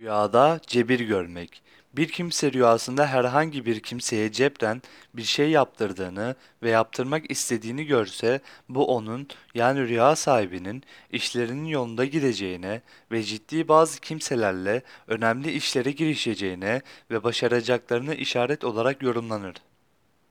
Rüyada cebir görmek. Bir kimse rüyasında herhangi bir kimseye cebren bir şey yaptırdığını ve yaptırmak istediğini görse bu onun yani rüya sahibinin işlerinin yolunda gideceğine ve ciddi bazı kimselerle önemli işlere girişeceğine ve başaracaklarını işaret olarak yorumlanır.